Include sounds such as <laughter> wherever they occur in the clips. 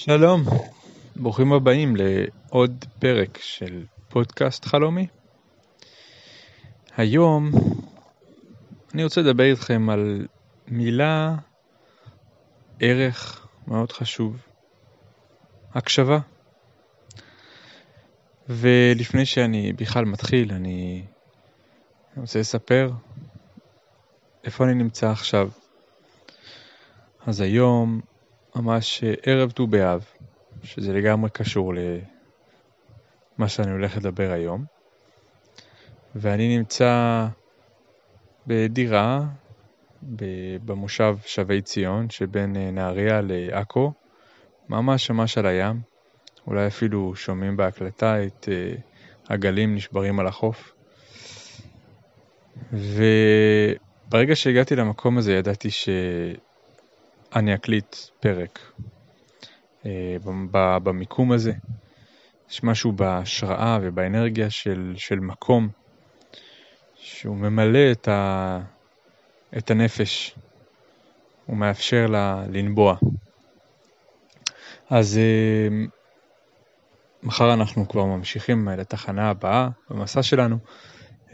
שלום, ברוכים הבאים לעוד פרק של פודקאסט חלומי. היום אני רוצה לדבר איתכם על מילה, ערך מאוד חשוב, הקשבה. ולפני שאני בכלל מתחיל, אני רוצה לספר איפה אני נמצא עכשיו. אז היום ממש אה, ערב ט"ו באב, שזה לגמרי קשור למה שאני הולך לדבר היום. ואני נמצא בדירה במושב שבי ציון שבין אה, נהריה לעכו, ממש ממש על הים. אולי אפילו שומעים בהקלטה את אה, הגלים נשברים על החוף. וברגע שהגעתי למקום הזה ידעתי ש... אני אקליט פרק אה, במיקום הזה. יש משהו בהשראה ובאנרגיה של, של מקום שהוא ממלא את, ה, את הנפש, הוא מאפשר לה לנבוע. אז אה, מחר אנחנו כבר ממשיכים לתחנה הבאה במסע שלנו,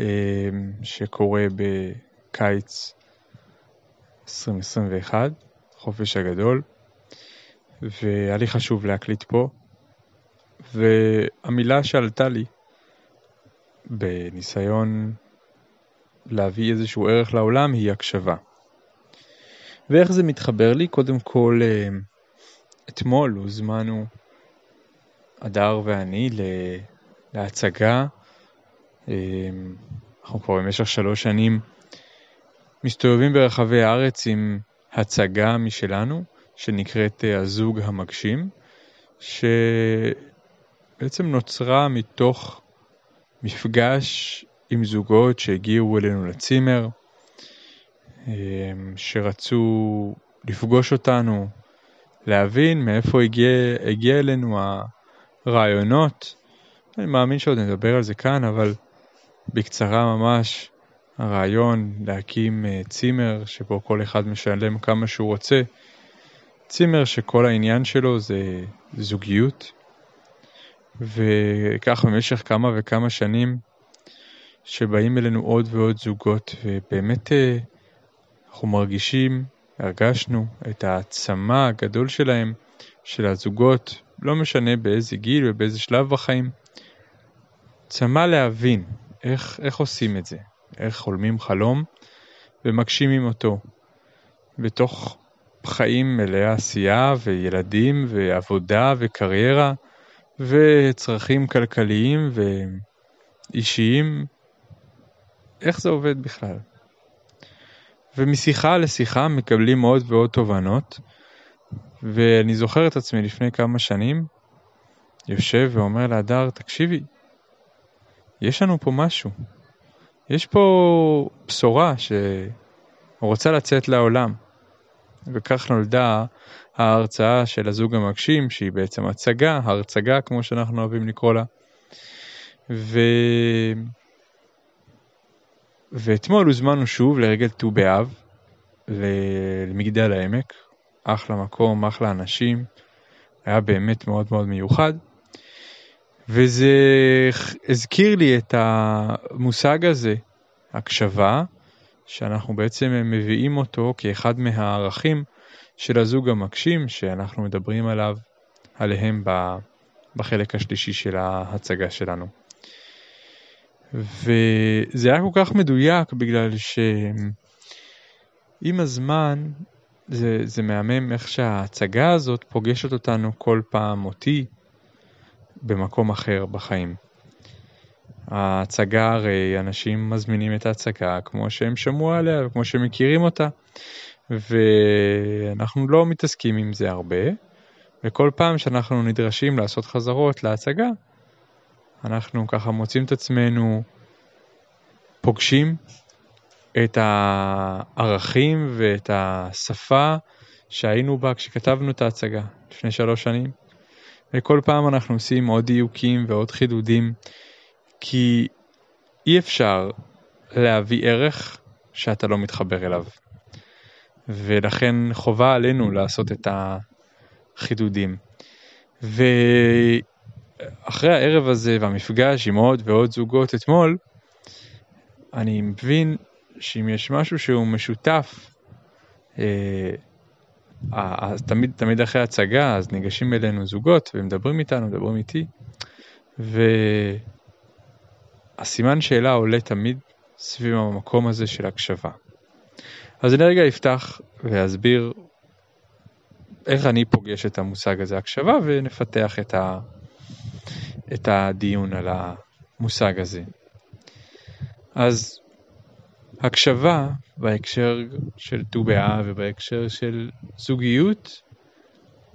אה, שקורה בקיץ 2021. החופש הגדול, והיה לי חשוב להקליט פה, והמילה שעלתה לי בניסיון להביא איזשהו ערך לעולם היא הקשבה. ואיך זה מתחבר לי? קודם כל, אה, אתמול הוזמנו הדר ואני להצגה. אה, אנחנו כבר במשך שלוש שנים מסתובבים ברחבי הארץ עם הצגה משלנו, שנקראת אה, הזוג המגשים, שבעצם נוצרה מתוך מפגש עם זוגות שהגיעו אלינו לצימר, אה, שרצו לפגוש אותנו, להבין מאיפה הגיע, הגיע אלינו הרעיונות. אני מאמין שעוד נדבר על זה כאן, אבל בקצרה ממש, הרעיון להקים אה, צימר שבו כל אחד משלם כמה שהוא רוצה, צימר שכל העניין שלו זה זוגיות, וכך במשך כמה וכמה שנים שבאים אלינו עוד ועוד זוגות, ובאמת אה, אנחנו מרגישים, הרגשנו את העצמה הגדול שלהם, של הזוגות, לא משנה באיזה גיל ובאיזה שלב בחיים, צמא להבין איך, איך עושים את זה, איך חולמים חלום ומגשימים אותו. בתוך חיים מלאי עשייה וילדים ועבודה וקריירה וצרכים כלכליים ואישיים, איך זה עובד בכלל? ומשיחה לשיחה מקבלים עוד ועוד תובנות, ואני זוכר את עצמי לפני כמה שנים, יושב ואומר להדר, תקשיבי, יש לנו פה משהו. יש פה בשורה שרוצה לצאת לעולם. וכך נולדה ההרצאה של הזוג המגשים, שהיא בעצם הצגה, הרצגה כמו שאנחנו אוהבים לקרוא לה. ו... ואתמול הוזמנו שוב לרגל ט"ו באב למגדל העמק, אחלה מקום, אחלה אנשים, היה באמת מאוד מאוד מיוחד. וזה הזכיר לי את המושג הזה, הקשבה, שאנחנו בעצם מביאים אותו כאחד מהערכים של הזוג המקשים שאנחנו מדברים עליו, עליהם בחלק השלישי של ההצגה שלנו. וזה היה כל כך מדויק בגלל שעם הזמן זה, זה מהמם איך שההצגה הזאת פוגשת אותנו כל פעם אותי במקום אחר בחיים. ההצגה הרי אנשים מזמינים את ההצגה כמו שהם שמעו עליה וכמו שהם מכירים אותה ואנחנו לא מתעסקים עם זה הרבה וכל פעם שאנחנו נדרשים לעשות חזרות להצגה אנחנו ככה מוצאים את עצמנו פוגשים את הערכים ואת השפה שהיינו בה כשכתבנו את ההצגה לפני שלוש שנים וכל פעם אנחנו עושים עוד דיוקים ועוד חידודים, כי אי אפשר להביא ערך שאתה לא מתחבר אליו. ולכן חובה עלינו לעשות את החידודים. ואחרי הערב הזה והמפגש עם עוד ועוד זוגות אתמול, אני מבין שאם יש משהו שהוא משותף, אה, תמיד, תמיד אחרי הצגה, אז ניגשים אלינו זוגות ומדברים איתנו, מדברים איתי, והסימן שאלה עולה תמיד סביב המקום הזה של הקשבה. אז אני רגע אפתח ואסביר איך אני פוגש את המושג הזה הקשבה ונפתח את, ה, את הדיון על המושג הזה. אז הקשבה בהקשר של ט"ו באב ובהקשר של זוגיות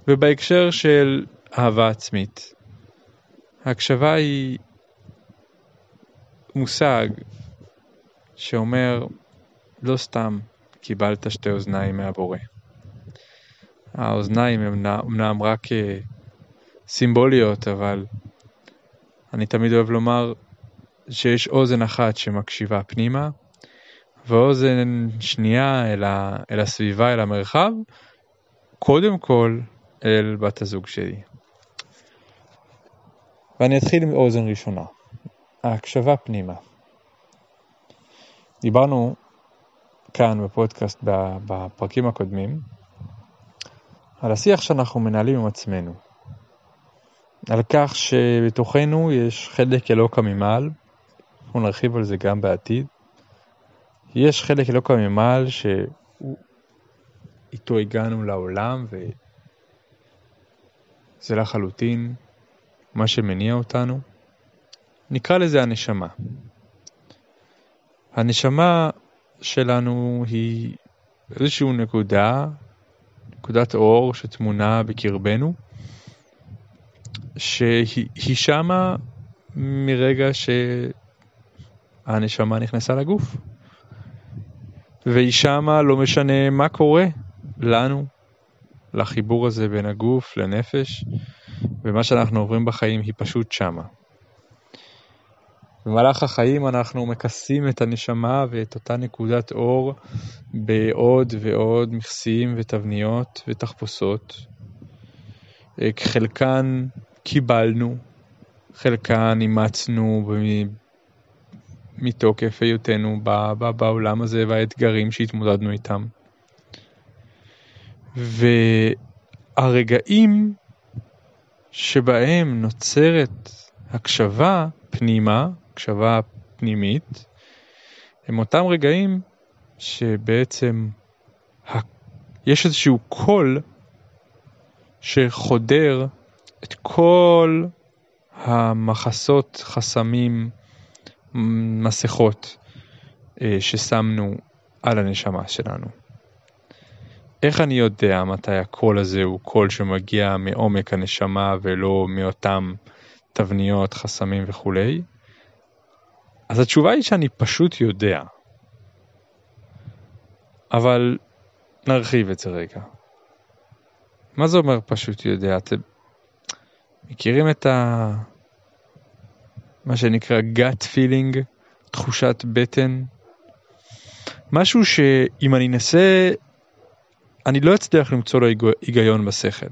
ובהקשר של אהבה עצמית. הקשבה היא מושג שאומר לא סתם קיבלת שתי אוזניים מהבורא. האוזניים הן אמנם רק אה, סימבוליות, אבל אני תמיד אוהב לומר שיש אוזן אחת שמקשיבה פנימה, ואוזן שנייה אל, ה, אל הסביבה, אל המרחב, קודם כל אל בת הזוג שלי. ואני אתחיל עם אוזן ראשונה, ההקשבה פנימה. דיברנו כאן בפודקאסט בפרקים הקודמים על השיח שאנחנו מנהלים עם עצמנו. על כך שבתוכנו יש חלק אלוקא ממעל, אנחנו נרחיב על זה גם בעתיד. יש חלק אלוקא ממעל שאיתו הגענו לעולם וזה לחלוטין מה שמניע אותנו. נקרא לזה הנשמה. הנשמה שלנו היא איזושהי נקודה נקודת אור שטמונה בקרבנו, שהיא שמה מרגע שהנשמה נכנסה לגוף. והיא שמה לא משנה מה קורה לנו, לחיבור הזה בין הגוף לנפש, ומה שאנחנו עוברים בחיים היא פשוט שמה. במהלך החיים אנחנו מכסים את הנשמה ואת אותה נקודת אור בעוד ועוד מכסים ותבניות ותחפושות. אה, חלקן קיבלנו, חלקן אימצנו מתוקף היותנו בעולם הזה והאתגרים שהתמודדנו איתם. והרגעים שבהם נוצרת הקשבה פנימה הקשבה פנימית, הם אותם רגעים שבעצם יש איזשהו קול שחודר את כל המחסות, חסמים, מסכות אה, ששמנו על הנשמה שלנו. איך אני יודע מתי הקול הזה הוא קול שמגיע מעומק הנשמה ולא מאותם תבניות, חסמים וכולי? אז התשובה היא שאני פשוט יודע. אבל נרחיב את זה רגע. מה זה אומר פשוט יודע? אתם מכירים את ה... מה שנקרא gut feeling, תחושת בטן? משהו שאם אני אנסה, אני לא אצליח למצוא לו היגיון בשכל.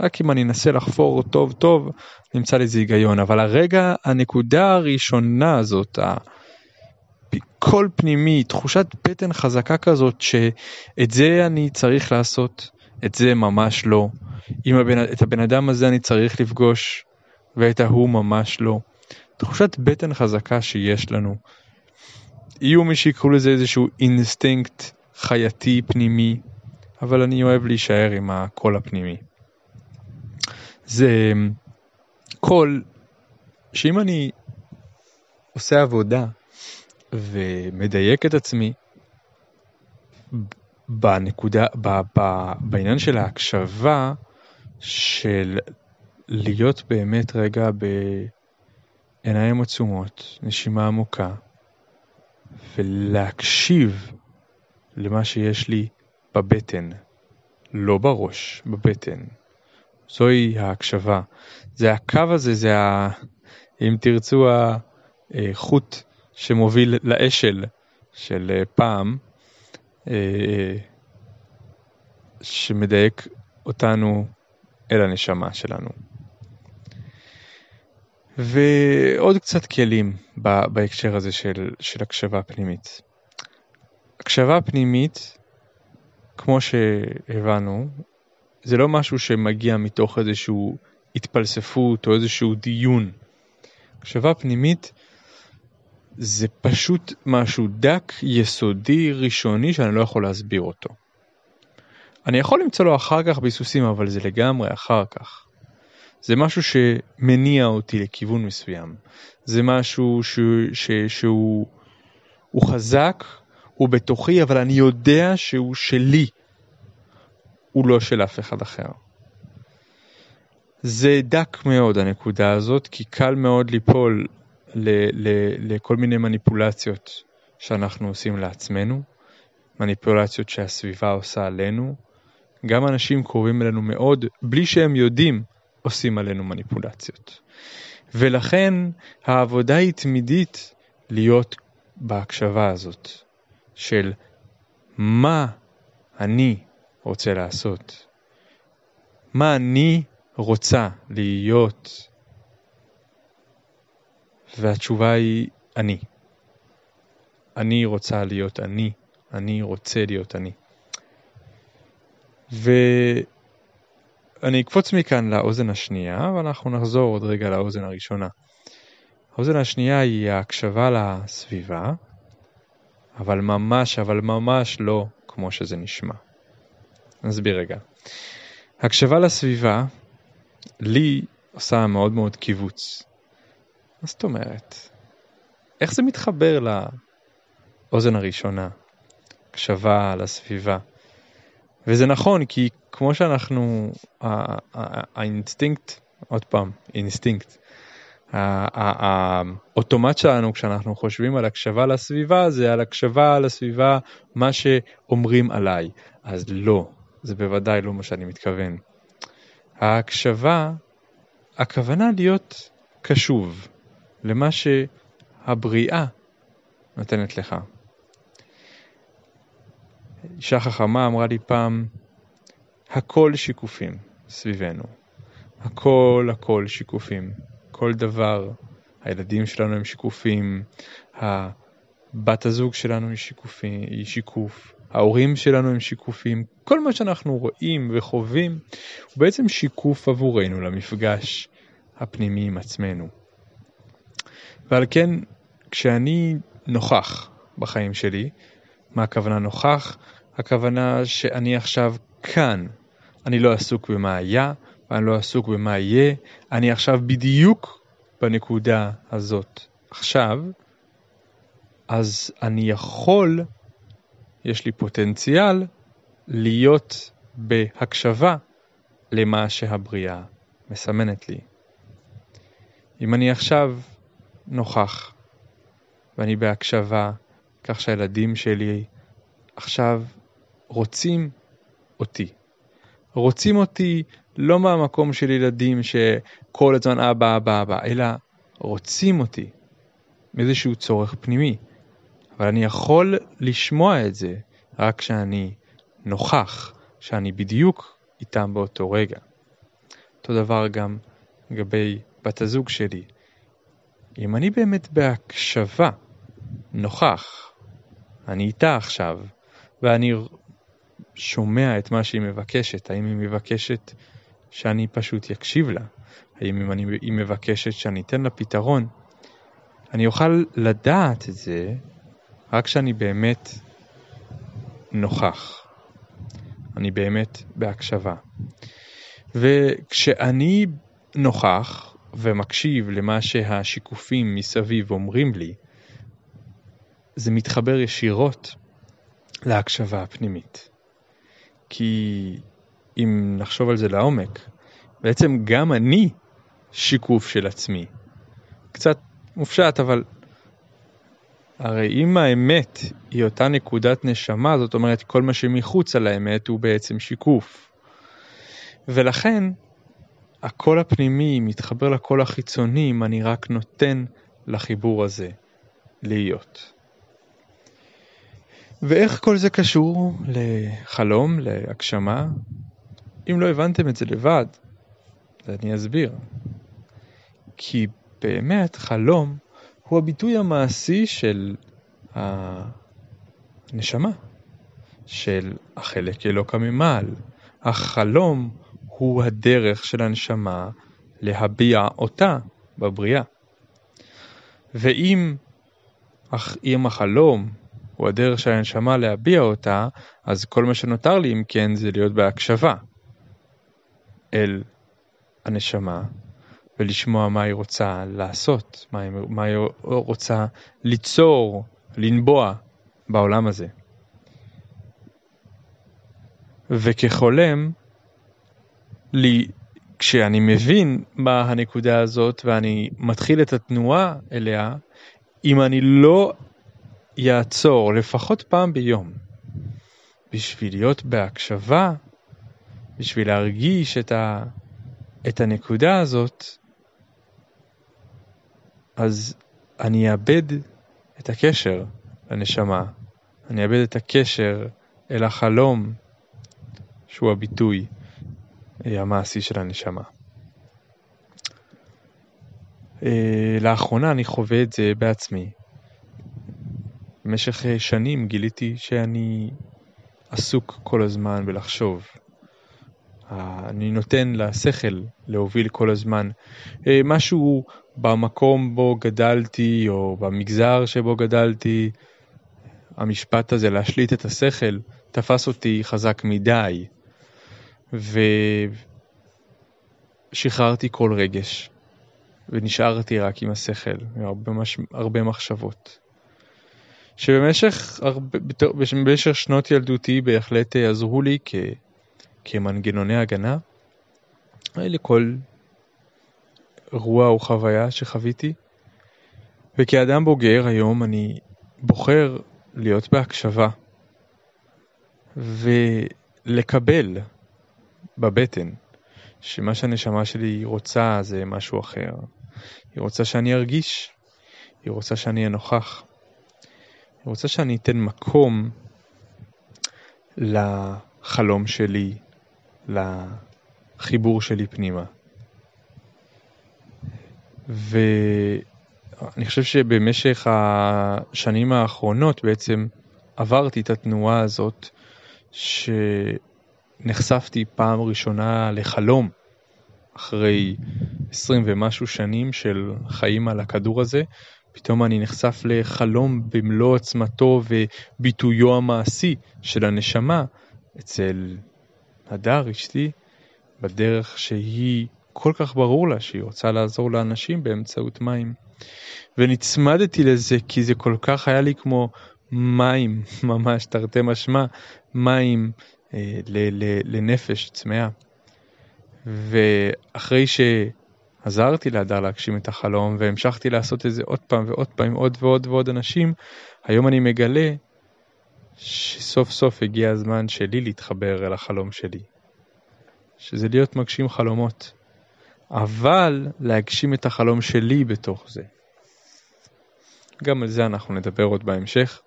רק אם אני אנסה לחפור טוב טוב, נמצא לזה היגיון. אבל הרגע, הנקודה הראשונה הזאת, קול פנימי, תחושת בטן חזקה כזאת שאת זה אני צריך לעשות, את זה ממש לא. אם הבן, את הבן אדם הזה אני צריך לפגוש, ואת ההוא ממש לא. תחושת בטן חזקה שיש לנו. יהיו מי שיקראו לזה איזשהו אינסטינקט חייתי פנימי, אבל אני אוהב להישאר עם הקול הפנימי. זה קול שאם אני עושה עבודה ומדייק את עצמי בנקודה, ב, ב, בעניין של ההקשבה של להיות באמת רגע בעיניים עצומות, נשימה עמוקה, ולהקשיב למה שיש לי בבטן, לא בראש, בבטן. זוהי ההקשבה. זה הקו הזה, זה ה... אם תרצו החוט שמוביל לאשל של אה, פעם, אה, שמדייק אותנו אל הנשמה שלנו. ועוד קצת כלים בהקשר הזה של, של הקשבה פנימית. הקשבה פנימית, כמו שהבנו, זה לא משהו שמגיע מתוך איזושהי התפלספות או איזשהו דיון. הקשבה פנימית זה פשוט משהו דק, יסודי, ראשוני, שאני לא יכול להסביר אותו. אני יכול למצוא לו אחר כך ביסוסים, אבל זה לגמרי אחר כך. זה משהו שמניע אותי לכיוון מסוים. זה משהו ש, ש, שהוא הוא חזק, הוא בתוכי, אבל אני יודע שהוא שלי. הוא לא של אף אחד אחר. זה דק מאוד הנקודה הזאת, כי קל מאוד ליפול ל, ל, לכל מיני מניפולציות שאנחנו עושים לעצמנו, מניפולציות שהסביבה עושה עלינו. גם אנשים קרובים אלינו מאוד, בלי שהם יודעים, עושים עלינו מניפולציות. ולכן העבודה היא תמידית להיות בהקשבה הזאת של מה אני רוצה לעשות, מה אני רוצה להיות, והתשובה היא אני. אני רוצה להיות אני, אני רוצה להיות אני. ואני אקפוץ מכאן לאוזן השנייה, ואנחנו נחזור עוד רגע לאוזן הראשונה. האוזן השנייה היא ההקשבה לסביבה, אבל ממש, אבל ממש לא כמו שזה נשמע. נסביר רגע. הקשבה לסביבה, לי עושה מאוד מאוד קיבוץ. מה זאת אומרת? איך זה מתחבר לאוזן הראשונה? הקשבה לסביבה. וזה נכון, כי כמו שאנחנו, האינסטינקט, עוד פעם, אינסטינקט, האוטומט שלנו כשאנחנו חושבים על הקשבה לסביבה זה על הקשבה לסביבה מה שאומרים עליי. אז לא, זה בוודאי לא מה שאני מתכוון. ההקשבה, הכוונה להיות קשוב למה שהבריאה נותנת לך. אישה חכמה אמרה לי פעם, הכל שיקופים סביבנו. הכל הכל שיקופים. כל דבר. הילדים שלנו הם שיקופים, הבת הזוג שלנו היא, שיקופי, היא שיקוף, ההורים שלנו הם שיקופים, כל מה שאנחנו רואים וחווים הוא בעצם שיקוף עבורנו למפגש הפנימי עם עצמנו. ועל כן, כשאני נוכח בחיים שלי, מה הכוונה נוכח? הכוונה שאני עכשיו כאן. אני לא עסוק במה היה, ואני לא עסוק במה יהיה, אני עכשיו בדיוק בנקודה הזאת. עכשיו, אז אני יכול, יש לי פוטנציאל, להיות בהקשבה למה שהבריאה מסמנת לי. אם אני עכשיו נוכח ואני בהקשבה, כך שהילדים שלי עכשיו רוצים אותי. רוצים אותי לא מהמקום של ילדים שכל הזמן אבא, אבא, אבא, אלא רוצים אותי מאיזשהו צורך פנימי. אבל אני יכול לשמוע את זה רק כשאני נוכח, שאני בדיוק איתם באותו רגע. אותו דבר גם לגבי בת הזוג שלי. אם אני באמת בהקשבה, נוכח, אני איתה עכשיו, ואני שומע את מה שהיא מבקשת, האם היא מבקשת שאני פשוט יקשיב לה, האם אני, היא מבקשת שאני אתן לה פתרון, אני אוכל לדעת את זה רק כשאני באמת נוכח, אני באמת בהקשבה. וכשאני נוכח ומקשיב למה שהשיקופים מסביב אומרים לי, זה מתחבר ישירות להקשבה הפנימית. כי אם נחשוב על זה לעומק, בעצם גם אני שיקוף של עצמי. קצת מופשט, אבל הרי אם האמת היא אותה נקודת נשמה, זאת אומרת כל מה שמחוץ על האמת הוא בעצם שיקוף. ולכן הקול הפנימי מתחבר לקול החיצוני אם אני רק נותן לחיבור הזה להיות. ואיך כל זה קשור לחלום, להגשמה? אם לא הבנתם את זה לבד, אני אסביר. כי באמת חלום הוא הביטוי המעשי של הנשמה, של החלק אלוקא ממעל. החלום הוא הדרך של הנשמה להביע אותה בבריאה. ואם אם החלום הוא הדרך של הנשמה להביע אותה, אז כל מה שנותר לי אם כן זה להיות בהקשבה אל הנשמה ולשמוע מה היא רוצה לעשות, מה היא, מה היא רוצה ליצור, לנבוע בעולם הזה. וכחולם, לי, כשאני מבין מה הנקודה הזאת ואני מתחיל את התנועה אליה, אם אני לא יעצור לפחות פעם ביום בשביל להיות בהקשבה, בשביל להרגיש את, ה, את הנקודה הזאת, אז אני אאבד את הקשר לנשמה, אני אאבד את הקשר אל החלום שהוא הביטוי המעשי של הנשמה. אה, לאחרונה אני חווה את זה בעצמי. במשך אה, שנים גיליתי שאני עסוק כל הזמן בלחשוב. אני נותן לשכל להוביל כל הזמן. אה, משהו במקום בו גדלתי או במגזר שבו גדלתי, המשפט הזה להשליט את השכל תפס אותי חזק מדי ושחררתי כל רגש ונשארתי רק עם השכל, הרבה, מש... הרבה מחשבות. שבמשך הרבה, במשך שנות ילדותי בהחלט עזרו לי כ... כמנגנוני הגנה לכל אירוע או חוויה שחוויתי. וכאדם בוגר היום אני בוחר להיות בהקשבה ולקבל בבטן שמה שהנשמה שלי רוצה זה משהו אחר. היא רוצה שאני ארגיש, היא רוצה שאני אהיה נוכח, רוצה שאני אתן מקום לחלום שלי, לחיבור שלי פנימה. ואני חושב שבמשך השנים האחרונות בעצם עברתי את התנועה הזאת שנחשפתי פעם ראשונה לחלום אחרי עשרים ומשהו שנים של חיים על הכדור הזה, פתאום אני נחשף לחלום במלוא עוצמתו וביטויו המעשי של הנשמה אצל הדר אשתי, בדרך שהיא כל כך ברור לה שהיא רוצה לעזור לאנשים באמצעות מים. ונצמדתי לזה כי זה כל כך היה לי כמו מים, <laughs> ממש תרתי משמע, מים אה, לנפש צמאה. ואחרי שעזרתי להדר להגשים את החלום והמשכתי לעשות את זה עוד פעם ועוד פעם עוד ועוד ועוד אנשים, היום אני מגלה שסוף סוף הגיע הזמן שלי להתחבר אל החלום שלי. שזה להיות מגשים חלומות. אבל להגשים את החלום שלי בתוך זה. גם על זה אנחנו נדבר עוד בהמשך.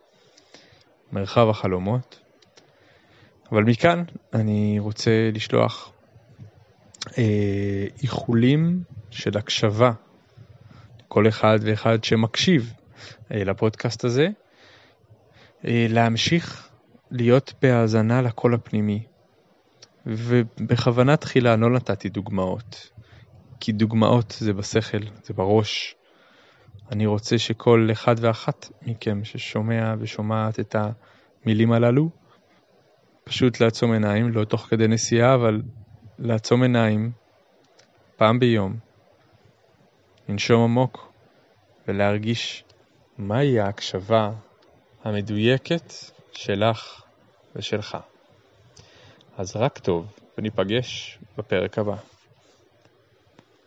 מרחב החלומות. אבל מכאן אני רוצה לשלוח אה, איחולים של הקשבה לכל אחד ואחד שמקשיב אה, לפודקאסט הזה, אה, להמשיך להיות בהאזנה לקול הפנימי. ובכוונה תחילה לא נתתי דוגמאות, כי דוגמאות זה בשכל, זה בראש. אני רוצה שכל אחד ואחת מכם ששומע ושומעת את המילים הללו, פשוט לעצום עיניים, לא תוך כדי נסיעה, אבל לעצום עיניים פעם ביום, לנשום עמוק ולהרגיש מהי ההקשבה המדויקת שלך ושלך. אז רק טוב, וניפגש בפרק הבא.